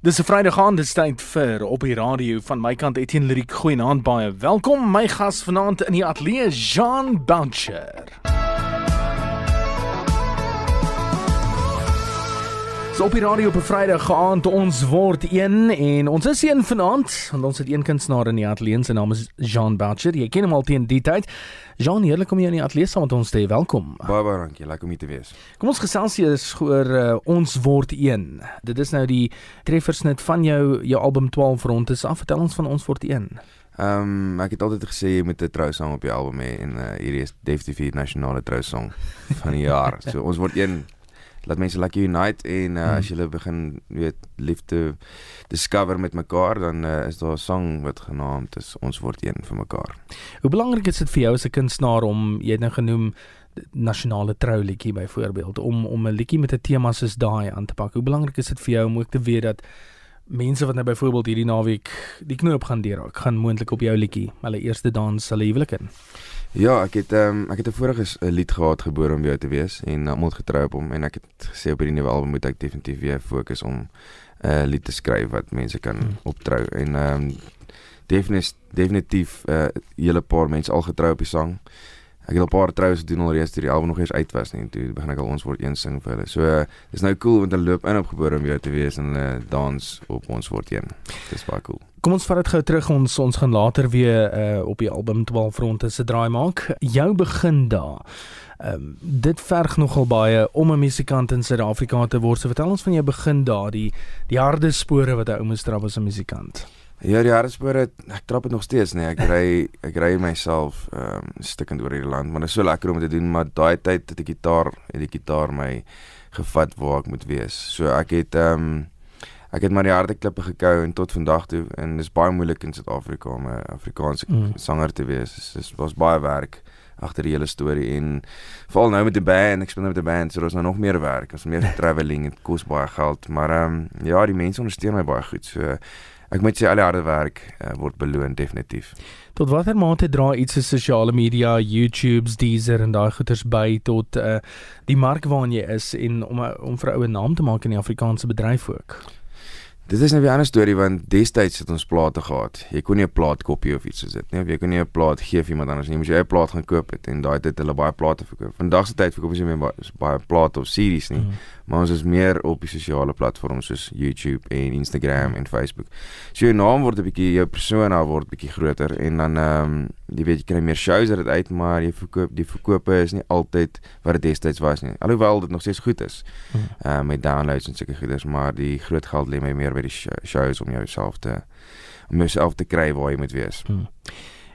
Dis 'n Vrydag aand, dis tyd vir op die radio van my kant Etienne Lyriek. Goeienaand baie. Welkom my gas vanaand in die ateljee Jean Boucher. So op die radio op 'n Vrydag aand ons word een en ons is een vanaand want ons het een kunstenaar in die ateljee se naam is Jean Boucher. Jy ken hom al teen die tyd. Jean, heerlik om jou in die ateljee saam met ons te hê. Welkom. Baie baie dankie. Lekker om hier te wees. Kom ons gesels hier oor uh, ons word een. Dit is nou die treffersnit van jou jou album 12 rond is af. Vertel ons van ons word een. Ehm um, ek het altyd gesê jy moet 'n trousong op jou album hê en uh, hierdie is definitief die nasionale trousong van die jaar. so ons word een laat mense lekker unite en uh, as jy begin weet liefde discover met mekaar dan uh, is daar 'n song wat genaamd is ons word een vir mekaar. Hoe belangrik is dit vir jou as 'n kunstenaar om jy het nou genoem nasionale trouliedjie byvoorbeeld om om 'n liedjie met 'n tema soos daai aan te pak. Hoe belangrik is dit vir jou om ook te weet dat mense wat nou byvoorbeeld hierdie naweek die knoop gaan deurraak, gaan moontlik op jou liedjie hulle eerste dans hulle huwelik in. Ja, ek het ehm um, ek het 'n vorige lied gehad gebore om jou te wees en almal getrou op hom en ek het gesê op hierdie nuwe album moet ek definitief weer fokus om 'n uh, lied te skryf wat mense kan hmm. optrou en ehm um, definitief definitief 'n uh, hele paar mense al getrou op die sang. Ek het al 'n paar troues gedoen alreeds toe die album nog eens uit was nie. Toe begin ek al ons word een sing vir hulle. So uh, dis nou cool want hulle loop in op gebore om jou te wees en hulle uh, dans op ons word een. Dis baie cool. Kom ons vat dit gou terug ons ons gaan later weer uh, op die album 12 fronte se draai maak. Jou begin daar. Ehm um, dit verg nogal baie om 'n musikant in Suid-Afrika te word. So vertel ons van jou begin daar, die die harde spore wat 'n ou moet strap as 'n musikant. Ja, die hartspore, ek trap dit nog steeds, nee. Ek ry ek ry myself ehm um, stukkend oor hierdie land, maar dit is so lekker om te doen, maar daai tyd het die gitaar, het die gitaar my gevat waar ek moet wees. So ek het ehm um, ek het maar die harde klippe gekou en tot vandag toe en dis baie moeilik in Suid-Afrika om 'n Afrikaanse mm. sanger te wees. Dis was baie werk agter die hele storie en veral nou met die band, ek speel nou met die band, so daar's nou nog meer werk, ons meer travelling, dit kos baie geld, maar ehm um, ja, die mense ondersteun my baie goed. So ek moet sê al die harde werk uh, word beloon definitief. Tot watter mate dra iets se sosiale media, YouTube's, Deezer en daai goeters by tot uh, die mark waarin jy is en om om vir 'n ou naam te maak in die Afrikaanse bedryf ook? Dit is nou 'n ander storie want destyds het ons plate gehad. Jy kon nie 'n plaat kopie of iets soos dit nie. Jy kon nie 'n plaat gee vir iemand anders nie. Jy moes jou eie plaat gaan koop het en daai tyd hulle baie plate verkoop. Vandag se tyd verkoop jy meer baie, baie plate of series nie. Mm maar ons is meer op die sosiale platforms soos YouTube en Instagram en Facebook. So jou naam word 'n bietjie jou persona word bietjie groter en dan ehm um, jy weet jy kry meer shows uit uit maar jy verkoop die verkope is nie altyd wat dit destyds was nie. Alhoewel dit nog steeds goed is. Ehm uh, met downloads en sulke goeders, maar die groot geld lê my meer by die shows om jouself te om jouself te kry waar jy moet wees. Hmm.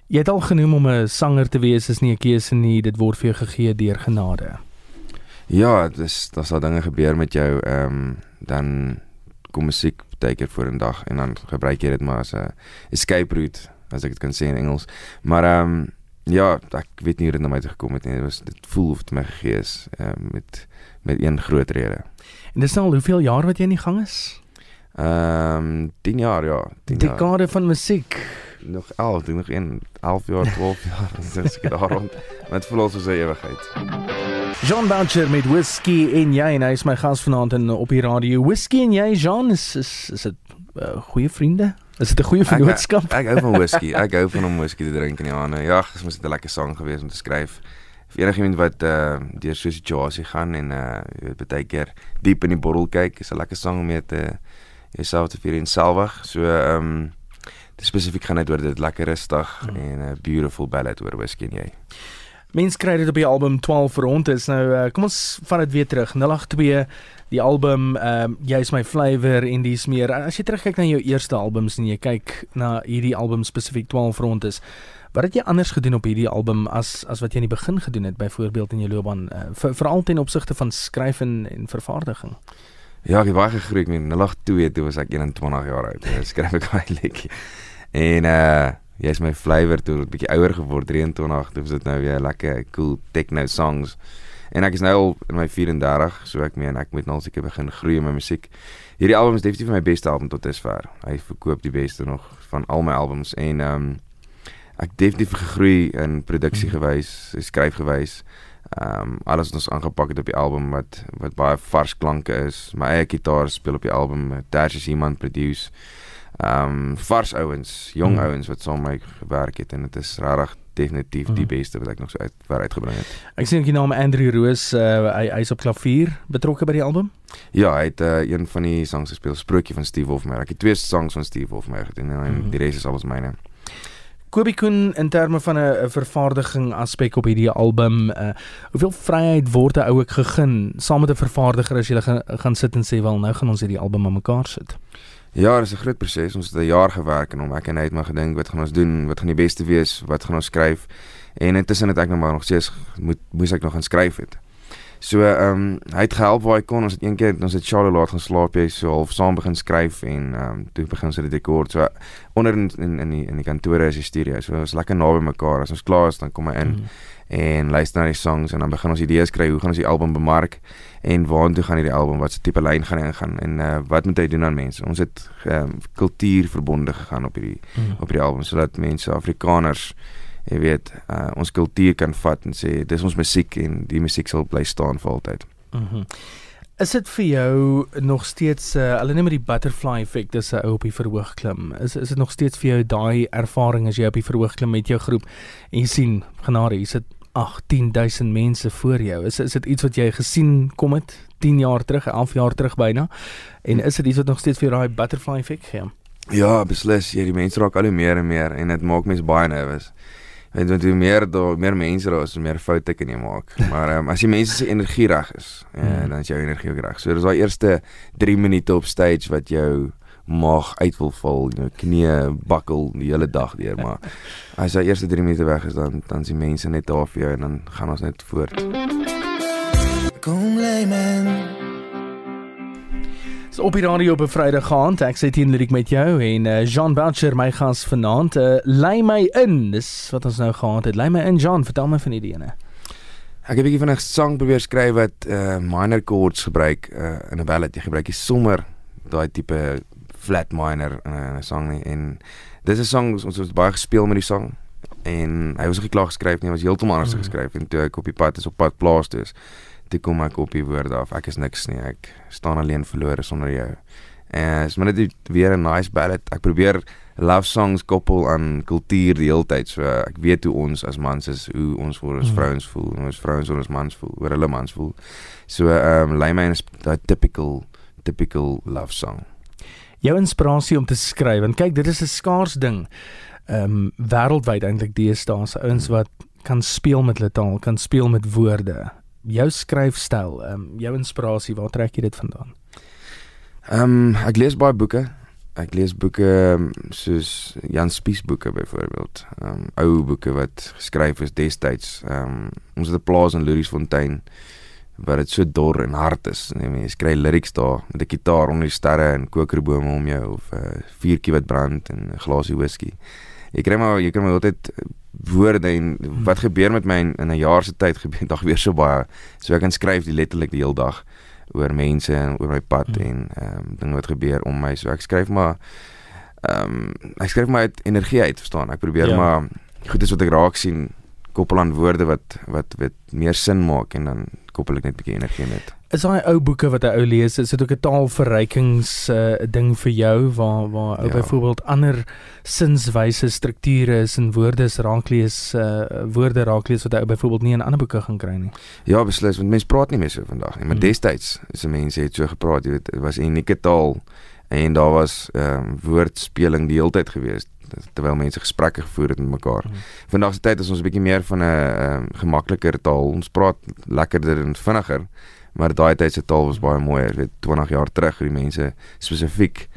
Jy het al genoem om 'n sanger te wees is nie 'n keuse nie, dit word vir jou gegee deur genade. Ja, dis daar sal dinge gebeur met jou ehm um, dan kom musiek baie keer voor 'n dag en dan gebruik jy dit maar as 'n escape route as ek dit kan sê in Engels. Maar ehm um, ja, ek weet nie hoe dit na my toe gekom het nie. Dit was dit voel of dit my gegee is ehm um, met met een groot rede. En dis nou al hoeveel jaar wat jy in die gang is? Ehm um, 10 jaar ja, 10 jaar. Dekade van musiek. Nog 11, nog 1 11 jaar, 12 jaar. Dis ek daar rond. Met voel ons so 'n ewigheid. Jean Boucher met Whisky en jy en hy is my gas vanaand in op die radio. Whisky en jy Jean is is is dit uh, goeie vriende? Is dit 'n goeie vennootskap? Ek, ek hou van whisky. Ek hou van om whisky te drink in die aande. Ja, dit was 'n lekker sang geweest om te skryf. Vir enigiemand wat uh deur so 'n situasie gaan en uh jy weet baie keer diep in die bottel kyk, is 'n lekker sang om mee te jouself te vier in selwag. So ehm um, spesifiek gaan dit oor dit lekker rustig mm. en 'n beautiful ballad oor whisky en jy. Mense kry dit op die album 12 rond. Is nou uh, kom ons vat dit weer terug. 082 die album ehm uh, jy's my flavor en dis meer as jy terugkyk na jou eerste albums en jy kyk na hierdie album spesifiek 12 rond is wat het jy anders gedoen op hierdie album as as wat jy in die begin gedoen het byvoorbeeld in jou loopbaan uh, veral ten opsigte van skryf en, en vervaardiging? Ja, ek was gegroei met 082 toe was ek 21 jaar oud. Skryf ek baie lekker. En uh jy's my flavor toe 'n bietjie ouer geword 23 dis dit nou weer lekker cool techno songs en ek is nou al in my 34 so ek meen ek moet nou seker begin groei in my musiek hierdie album is definitief my beste album tot dusver hy verkoop die beste nog van al my albums en ehm um, ek definitief gegroei in produksie gewys skryf gewys Ehm um, alles wat ons aangepak het op die album wat wat baie vars klanke is. My eie gitaar speel op die album. Tersius iemand produce. Ehm um, vars ouens, jong hmm. ouens wat saam met my gewerk het en dit is regtig definitief die hmm. beste wat ek nog so uit waar uitgebring het. Ek sien ook die naam Andrew Roos, uh, hy hy's op klavier betrokke by die album. Ja, hy het uh, een van die songs gespeel, Sprokie van Steve Wolfmeyer. Ek het twee songs van Steve Wolfmeyer gedoen en mm -hmm. die res is alles myne. Kobie Koen in terme van 'n vervaardiging aspek op hierdie album, uh, hoeveel vryheid word hy ook gegee saam met 'n vervaardiger as jy gaan, gaan sit en sê wel nou gaan ons hierdie album aan mekaar sit. Ja, dit is 'n groot proses. Ons het 'n jaar gewerk en hom ek en hy het maar gedink wat gaan ons doen? Wat gaan die beste wees? Wat gaan ons skryf? En intussen het ek nog maar nog steeds moet moes ek nog gaan skryf het. So ehm um, hy het gehelp waar hy kon. Ons het een keer ons het Charlotte laat gaan slaap jy so half saam begin skryf en ehm um, toe begin ons dit rekord. So onder in in in die in die kantore is die studio. So ons lekker naby mekaar. As ons klaar is dan kom hy in. Mm en luister na die songs en dan begin ons idees kry hoe gaan ons die album bemark en waartoe gaan hierdie album wat se tipe lyn gaan hy gaan en uh, wat moet hy doen aan mense ons het um, kultuur verbonde gegaan op hierdie mm. op hierdie album sodat mense Afrikaners jy weet uh, ons kultuur kan vat en sê dis ons musiek en die musiek sal bly staan vir altyd mm -hmm. Is dit vir jou nog steeds uh, hulle noem dit die butterfly effek dis 'n ou op die verhoog klim. Is is dit nog steeds vir jou daai ervaring as jy op die verhoog klim met jou groep en jy sien genade, hier sit 18000 mense voor jou. Is is dit iets wat jy gesien kom het 10 jaar terug, 11 jaar terug byna? En is dit iets wat nog steeds vir daai butterfly effek gee? Ja, beslis. Ja, die mense raak al hoe meer en meer en dit maak mense baie nervus. Weet jy, hoe meer daar meer mense daar is, meer foute kan jy maak. Maar um, as die mense se energie reg is, en, ja, hmm. dan is jou energie ook reg. So dis daai eerste 3 minute op stage wat jou maag uit wil val, jou knie bakkel die hele dag deur, maar as jy eerste 3 minute weg is dan dan sien mense net daar vir jou en dan gaan ons net voort. Kom lê men. So op die radio op 'n Vrydag aand, ek sê teen lirik met jou en uh, Jean Boucher my gas vanaand, uh, lei my in. Dis wat ons nou gehad het. Lei my in Jean, vertel my van die ene. Ek het 'n bietjie van 'n sang probeer skryf wat uh, minor chords gebruik uh, in 'n ballad. Jy gebruik die sommer daai tipe flat minor in 'n sang nie en dis 'n sang ons het baie gespeel met die sang en hy was ook klaar geskryf nie, hy was heeltemal anders mm. geskryf en toe ek op die pad is op pad plaas toe is, toe kom ek op die woorde af. Ek is niks nie. Ek staan alleen verlore sonder jou. En is maar net weer 'n nice ballad. Ek probeer love songs koppel aan kultuur die hele tyd. So ek weet hoe ons as mans is, hoe ons vir ons mm. vrouens voel, hoe ons vrouens vir ons mans voel, hoe hulle mans voel. So ehm um, lei my in 'n typical typical love song jou inspirasie om te skryf want kyk dit is 'n skaars ding ehm um, wêreldwyd eintlik deesdae se ouens wat kan speel met hulle taal kan speel met woorde jou skryfstyl ehm um, jou inspirasie waar trek jy dit vandaan ehm um, ek lees baie boeke ek lees boeke ehm, soos Jan Spies boeke byvoorbeeld ehm um, ou boeke wat geskryf is destyds ehm um, ons het 'n plaas in Louriesfontein wat dit so dor en hard is. Nee, mense kry lyrics daar met 'n gitaar onder die sterre en kokerbome om jou of 'n uh, vuurtjie wat brand en 'n glasie whisky. Jy kry maar jy kry maar altyd woorde en wat gebeur met my in 'n jaar se tyd gebeur dag weer so baie. So ek kan skryf die letterlik die hele dag oor mense en oor my pad mm. en ehm um, dinge wat gebeur om my. So ek skryf maar ehm um, ek skryf maar uit energie uit, verstaan? Ek probeer ja. maar goed is wat ek raak sien koppel aan woorde wat wat wat meer sin maak en dan koppel ek net 'n bietjie energie met. Is daai ou boeke wat hy ou lees, is dit ook 'n taalverrykings uh, ding vir jou waar waar ou ja. byvoorbeeld ander sinswyse strukture is en woorde is raaklees uh, woorde raaklees wat hy byvoorbeeld nie in ander boeke gaan kry nie. Ja, beslis, want mense praat nie meer so vandag nie, maar hmm. destyds is mense het so gepraat, jy weet, dit was 'n unieke taal en daar was ehm um, woordspeling die hele tyd geweest terwyl mense gesprekke gevoer het met mekaar. Hmm. Vandag se tyd is ons 'n bietjie meer van 'n um, gemakliker taal. Ons praat lekkerder en vinniger, maar daai tyd se taal was baie mooier. Weet 20 jaar terug het die mense spesifiek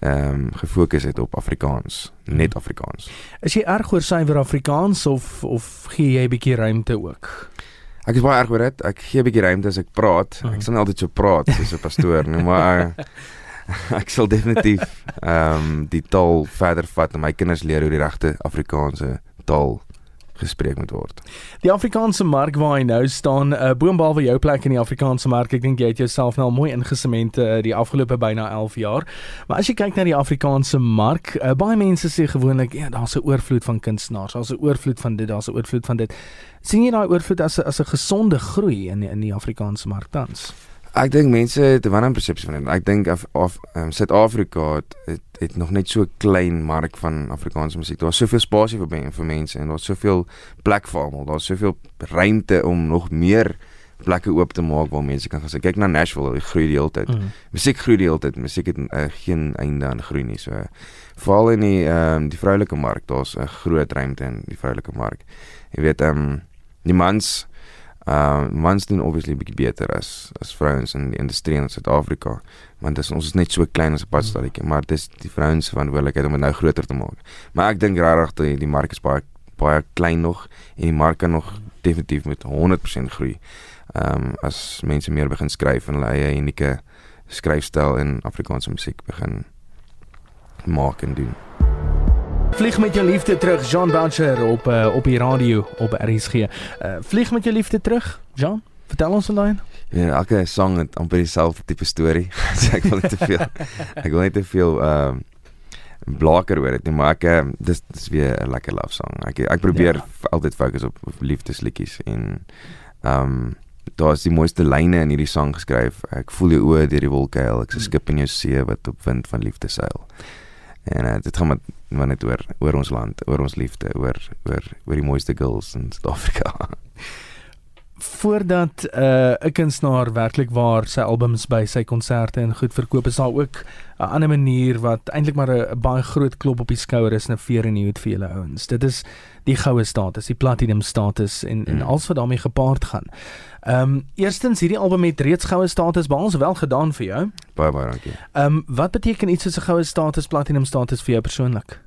ehm um, gefokus het op Afrikaans, net. Afrikaans. Is jy erg oor suiwer Afrikaans of of gee jy 'n bietjie ruimte ook? Ek is baie erg oor dit. Ek gee 'n bietjie ruimte as ek praat. Ek hmm. sal nie altyd so praat soos 'n pastoor nie, maar ek sal definitief ehm um, die taal verder vat en my kinders leer hoe die regte Afrikaanse taal gespreek moet word. Die Afrikaanse mark waar hy nou staan, uh, boonbehalwe jou plek in die Afrikaanse mark, ek dink jy het jouself nou mooi ingesement uh, die afgelope byna 11 jaar. Maar as jy kyk na die Afrikaanse mark, uh, baie mense sê gewoonlik, ja, daar's 'n oorvloed van kunstenaars, daar's 'n oorvloed van dit, daar's 'n oorvloed van dit. sien jy daai oorvloed as 'n as 'n gesonde groei in in die Afrikaanse mark tans? Ek dink mense het 'n ander persepsie van dit. Ek dink of of um, Suid-Afrika het, het het nog net so klein mark van Afrikaanse musiek. Daar's soveel spasie vir vir mense en daar's soveel plek vir almal. Daar's soveel ruimte om nog meer plekke oop te maak waar mense kan gaan. Kyk na Nashville, dit groei die hele tyd. Mm. Musiek groei die hele tyd. Musiek het uh, geen einde aan groei nie. So veral in die ehm um, die vroulike mark, daar's 'n groot ruimte in die vroulike mark. Jy weet ehm um, die mans Uh mans doen obviously bietjie beter as as vrouens in die industrie in Suid-Afrika. Want dis ons is net so klein as 'n padstalletjie, maar dis die vrouens se verantwoordelikheid om dit nou groter te maak. Maar ek dink regtig die, die mark is baie baie klein nog en die mark kan nog definitief met 100% groei. Ehm um, as mense meer begin skryf en hulle eie unieke skryfstyl in Afrikaanse musiek begin maak en doen. Vlieg met jou liefde terug, Jean Boucher op uh, op die radio op RSG. Uh, vlieg met jou liefde terug, Jean. Vertel ons dan. Ja, elke sang het amper dieselfde tipe storie. so ek wil net te veel. Ek wil net te veel ehm uh, blaker oor dit nie, maar ek uh, dis dis weer 'n lekker love song. Ek ek probeer ja. altyd fokus op, op liefdesliedjies en ehm um, daar is die mooiste lyne in hierdie sang geskryf. Ek voel jou oë deur die wolke, ek is 'n skip in jou see wat op wind van liefde seil. En uh, dit gaan met maar net oor oor ons land, oor ons liefde, oor oor oor die mooiste girls in Suid-Afrika. Voordat 'n uh, kunstenaar werklik waar sy albums by sy konserte en goed verkoop, is daar ook 'n ander manier wat eintlik maar 'n baie groot klop op die skouer is en 'n veer in die hoed vir julle ouens. Dit is die goue status, die platinum status en en mm. alles wat daarmee gepaard gaan. Ehm um, eerstens hierdie album het reeds goue status behaal, wel gedaan vir jou. Baie baie dankie. Ehm um, wat beteken iets soos 'n goue status, platinum status vir jou persoonlik?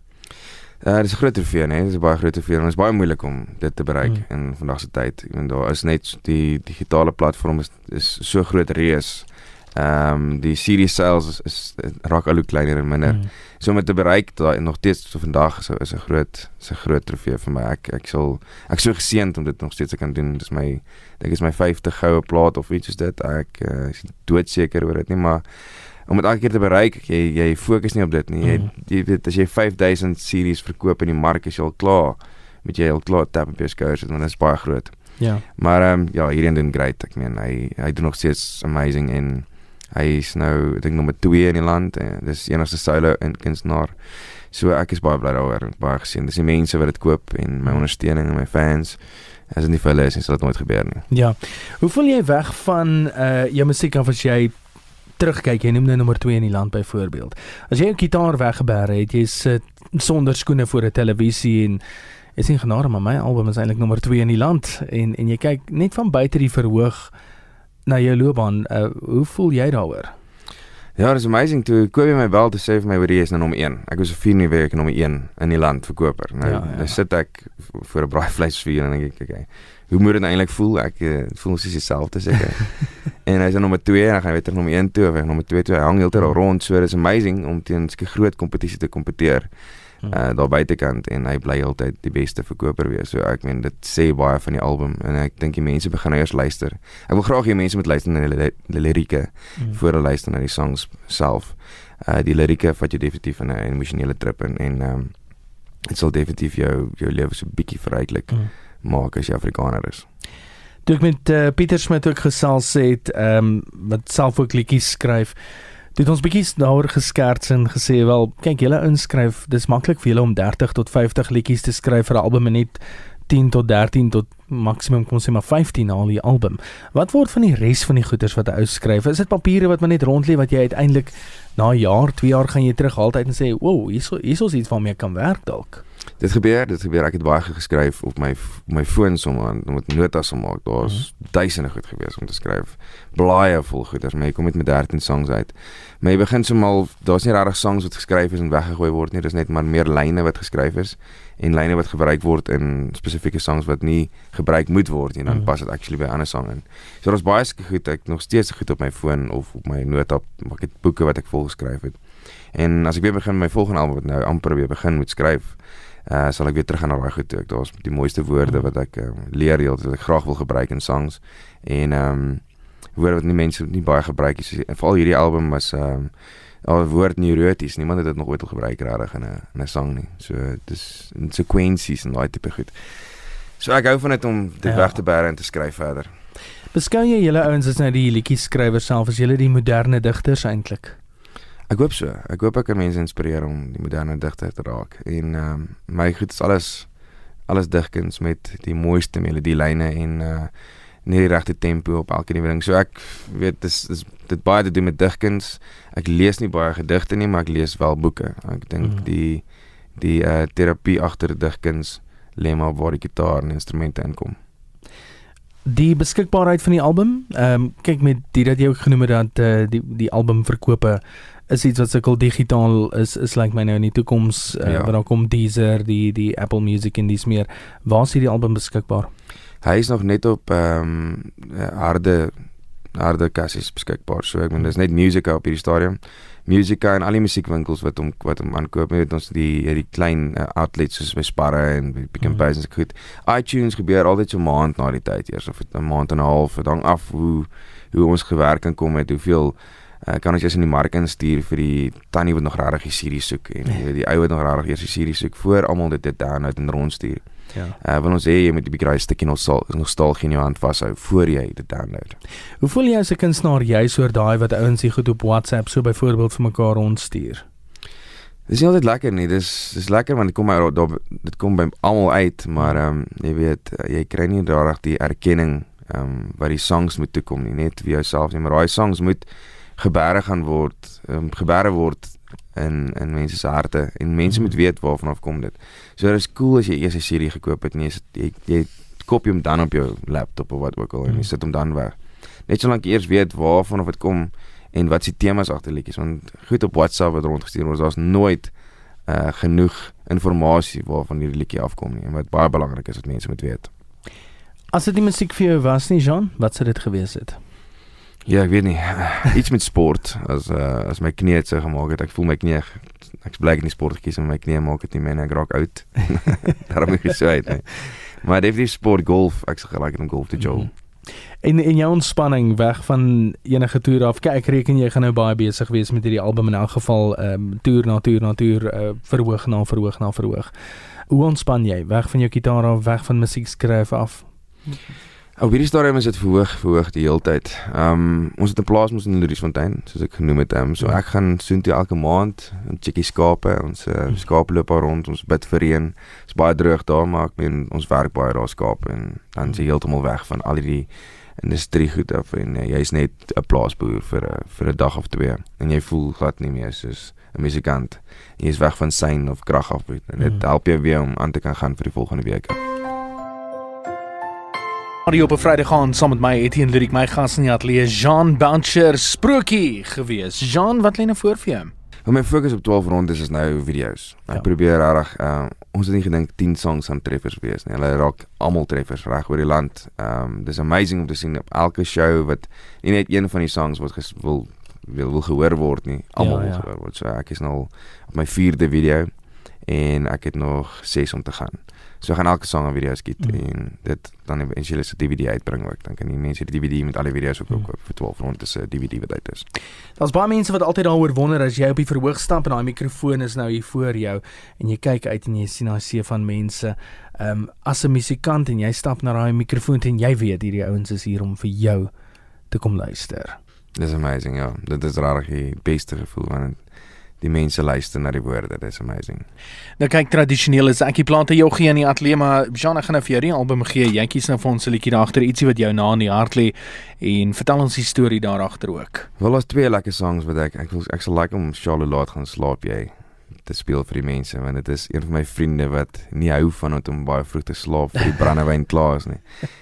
Uh, dit is 'n groot trofee, nee, dit is 'n baie groot trofee en dit is baie moeilik om dit te bereik mm. in vandag se tyd. Ek bedoel daar is net die digitale platform is is so groot reus. Ehm um, die CD sales is, is raak al hoe kleiner en minder. Mm. So om dit te bereik daai nog steeds so vandag is is 'n groot is 'n groot trofee vir my. Ek ek sal ek sou geseënd om dit nog steeds te kan doen. Dit is my dink is my 50 goue plaat of iets soos dit. Ek uh, is doodseker oor dit nie, maar om dit elke keer te bereik, jy jy fokus nie op dit nie. Jy mm. jy weet as jy 5000 series verkoop in die mark is jy al klaar met jy al klaar tap op jou skouers en dit is baie groot. Ja. Maar ehm um, ja, hierdie doen great. Ek meen hy hy doen nog steeds amazing en hy is nou ek dink nommer 2 in die land en dis enigste solo in kunstenaar. So ek is baie bly daaroor, baie gesien. Dis die mense wat dit koop en my ondersteuning en my fans as dit nie vir hulle is, sal dit nooit gebeur nie. Ja. Hoe voel jy weg van uh jou musiek af as jy terugkyk, jy noem nou nommer 2 in die land byvoorbeeld. As jy jou gitaar weggeberg het, jy sit sonder skoene voor 'n televisie en is nie genade maar my album is eintlik nommer 2 in die land en en jy kyk net van buite die verhoog na jou loopbaan, uh, hoe voel jy daaroor? Ja, dit is amazing toe Kobe my bel te sê vir my hoe die is nou nommer 1. Ek was 'n 4 nuwe week nommer 1 in die land verkoper. Nou, ja, ja. nou sit ek voor 'n braaivleisvuur en dink ek, okay. Hoe moet dit nou eintlik voel? Ek uh, voel soos dieselfde seker. en hy's nommer 2 en dan gaan hy weer nommer 1 toe of nommer 2 toe. Hy hang heeltyd rond, so dis amazing om teen 'n groot kompetisie te kompeteer uh, daar buitekant en hy bly altyd die beste verkoper wees. So ek meen dit sê baie van die album en ek dink die mense begin nou eers luister. Ek wil graag hê mense moet luister na die, die lirieke mm. voor hulle luister na die songs self. Uh die lirieke vat jou definitief in 'n emosionele trip in en ehm um, dit sal definitief jou jou lewe so bietjie verryiklik mm. maak as jy Afrikaner is. Toe ek met uh, Pieter Smit ook gesels het, ehm um, wat self ook liedjies skryf. Dit ons bietjie daaroor geskerts en gesê wel, kyk julle inskryf, dis maklik vir julle om 30 tot 50 liedjies te skryf vir 'n album en net 10 tot 13 tot maksimum kom sê maar 15 al die album. Wat word van die res van die goeders wat hy uitskryf? Is dit papiere wat maar net rond lê wat jy uiteindelik na 'n jaar, 2 jaar gaan jy terug altyd en sê, "Wow, hierso hierso is iets waarmee ek kan werk dalk." Dit gebeur, dit gebeur. Ek het baie geskryf op my my foon sommer om met notas te maak. Daar's mm -hmm. duisende goed gewees om te skryf. Blaaie vol goeders, maar ek kom met met 13 songs uit. Maar jy begin sommer daar's nie regtig songs wat geskryf is en weggegooi word nie. Dis net maar meer lyne wat geskryf is en lyne wat gebruik word in spesifieke songs wat nie gebruik moet word nie. Dan mm pas dit actually by 'n ander song in. So daar's baie sulke goed ek nog steeds goed op my foon of op my nota. Ek het boeke wat ek vol geskryf het. En as ek weer begin my volgende album wat nou amper weer begin moet skryf, uh sal ek weer terug gaan na daai goed toe. Ek daar's die mooiste woorde mm. wat ek uh, leer heeltyd wat ek graag wil gebruik in songs. En ehm um, woorde wat nie mense nie baie gebruik nie. So, veral hierdie album was ehm um, al woord neuroties. Niemand het dit nog ooit al gebruik regtig in 'n in 'n sang nie. So dis in sequensies en daai tipe goed. So ek hou van dit om dit ja. weg te bære en te skryf verder. Beskou jy julle ouens as nou die liedjie skrywers self as julle die moderne digters eintlik? Ek hoop so. Ek hoop ek kan mense inspireer om die moderne digter te raak. En ehm um, my goed is alles alles digkuns met die mooiste melodielyne en uh nie die regte tempo op elke nuwe ding. So ek weet dis dis dit baie te doen met digkuns. Ek lees nie baie gedigte nie, maar ek lees wel boeke. Ek dink mm. die die uh terapie agter digkuns lê maar waar die gitaar en instrumente inkom. Die beskikbaarheid van die album, ehm um, kyk met dit dat jy ook genoem het dat uh, die die album verkope is iets wat sukkel digitaal is is lyk like my nou in die toekoms uh, ja. wanneer kom Deezer, die die Apple Music en dis meer. Waar is hierdie album beskikbaar? Hy is nog net op ehm um, harde harde kassies beskikbaar. So ek bedoel dis net Musica op hierdie stadium. Musica en al die musiekwinkels wat hom wat hom aankoop met ons die die klein uh, outlets soos my Sparre en Pick n Pay en so goed. iTunes gebeur altyd so maand na die tyd eers of 'n maand en 'n half, dan af hoe hoe ons gewerk kan kom met hoeveel uh, kan ons jy's in die mark instuur vir die tannie wat nog regtig die serie soek en nee. die ou wat nog regtig eers die serie soek voor almal dit dit download en rondstuur. Ja. Uh, want ons sê jy moet 'n bietjie daai stukkie nostalgie in jou hand vashou voor jy dit download. Hoe voel jy as 'n kunstenaar jy soor daai wat ouens hier goed op WhatsApp so byvoorbeeld vir mekaar rondstuur? Dis nie altyd lekker nie. Dis dis lekker want dit kom uit daar dit kom by almal uit, maar ehm um, jy weet eh, jy kry nie regtig die erkenning ehm um, wat die songs moet toe kom nie, net vir jouself nie, maar daai songs moet gebeure gaan word, ehm um, gebeure word in in mense se harte en mense moet weet waarvan af kom dit. So dit is cool as jy eers 'n serie gekoop het en jy jy, jy koop hom dan op jou laptop of wat ook al en jy sit hom dan weg. Net solank jy eers weet waarvan of dit kom en wat se temas agter liedjies want goed op WhatsApp wat rondgestuur word, daar's nooit uh genoeg inligting waarvan hierdie liedjie afkom nie en wat baie belangrik is dat mense moet weet. As dit die musiek vir jou was nie, Jean, wat sou dit gewees het? Ja, ek weet nie. Iets met sport as uh, as my knie het so gemaak het. Ek voel my knie ek bly in die sport gekies en my knie maak dit nie meer ek raak oud. Daarom ek sê dit. Maar definitief sport golf. Ek sê gelyk om golf te jol. Mm -hmm. En en jou ontspanning weg van enige toer af. Kyk, ek reken jy gaan nou baie besig wees met hierdie album in elk geval, ehm um, toer na toer na toer, uh, verhoog na verhoog na verhoog. Hoe ontspan jy weg van jou gitaar af, weg van musiek skryf af? Mm -hmm. Op hierdie stadium is dit verhoog, verhoog die hele tyd. Ehm um, ons het 'n plaas mos in Louisfontein, soos ek genoem het. Um, so ja. ek gaan soontoe elke maand en checkie skape. Ons uh, skape loop daar rond. Ons bid vir reën. Dit's baie droog daar, maar ek meen ons werk baie daar skape en dan is jy heeltemal weg van al die industrie goed af en uh, jy's net 'n plaasboer vir 'n uh, vir 'n dag of twee en jy voel glad nie meer soos 'n musikant. Jy is weg van sein of krag af en dit help jou weer om aan te kan gaan vir die volgende week. Radio op 'n Vrydag gaan saam met my Etienne Lyric my gas in die ateljee Jean Boucher sprokie gewees. Jean, wat lê nou voor vir jou? Om my fokus op 12 rondes is nou video's. Ek ja. probeer reg uh ons het nie gedink 10 songs aan treffers wees nie. Hulle raak almal treffers reg oor die land. Um dis amazing om te sien op elke show wat nie net een van die songs wat wil wil wil gehoor word nie. Almal ja, ja. wil gehoor word. So ek is nou op my 4de video en ek het nog 6 om te gaan. So gaan elke sang 'n video skiet mm. en dit dan eventueel se DVD uitbring ook. Dan kan die mense die DVD met al die video's ook mm. koop vir 12 rond is 'n DVD wat uit is. Daar's baie mense wat altyd daaroor wonder as jy op die verhoog staan en daai mikrofoon is nou hier voor jou en jy kyk uit en jy sien daai see van mense. Ehm um, as 'n musikant en jy stap na daai mikrofoon en jy weet hierdie ouens is hier om vir jou te kom luister. Dis amazing, ja. Dit is regtig die beste gevoel want die mense luister na die woorde. Dit is amazing. Nou kyk tradisioneel is ek die plante joggie in die ateljee maar Jean ek gaan nou vir jou die album gee. Jy kies nou vir ons 'n liedjie daar agter ietsie wat jou na in die hart lê en vertel ons die storie daar agter ook. Wel daar's twee lekker songs wat ek ek wil ek sal like om Charlotte laat gaan slaap jy te speel vir die mense want dit is een van my vriende wat nie hou van om baie vroeg te slaap vir die brandewyn klaar is nie.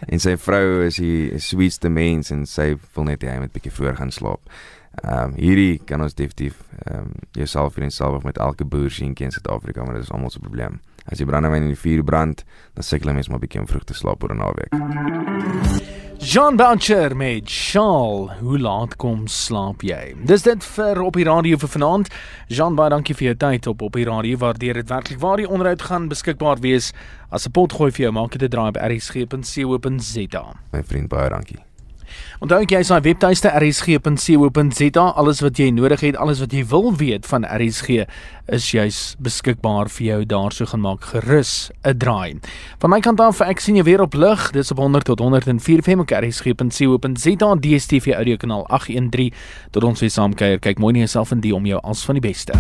En sy vrou is die sweetste mens en sy wil net hy moet bietjie voor gaan slaap. Ehm um, hierdie kan ons definitief ehm um, jouself hier in self met elke boer sien in Suid-Afrika, maar dit is almal se probleem. As jy brandewyn in die vuur brand, dan sukkel mense maar bietjie om vroeg te slaap oor 'n naweek. Jean Boucher met Shaal, hoe laat kom slaap jy? Dis dit vir op die radio vir vanaand. Jean, baie dankie vir jou tyd op op die radio. Waardeer dit werklik. Waar die onderhoud gaan beskikbaar wees as 'n potgooi vir jou, maak dit 'n draai op rsg.co.za. My vriend, baie dankie. Onthou ek jy is op webtuiste rsg.co.za. Alles wat jy nodig het, alles wat jy wil weet van RSG is juis beskikbaar vir jou daarso gaan maak gerus 'n draai. Van my kant af, ek sien jou weer op lig. Dis op 100 tot 104 FM op rsg.co.za DStv audio kanaal 813 tot ons weer saam kuier. Kyk mooi na jouself en die om jou als van die beste.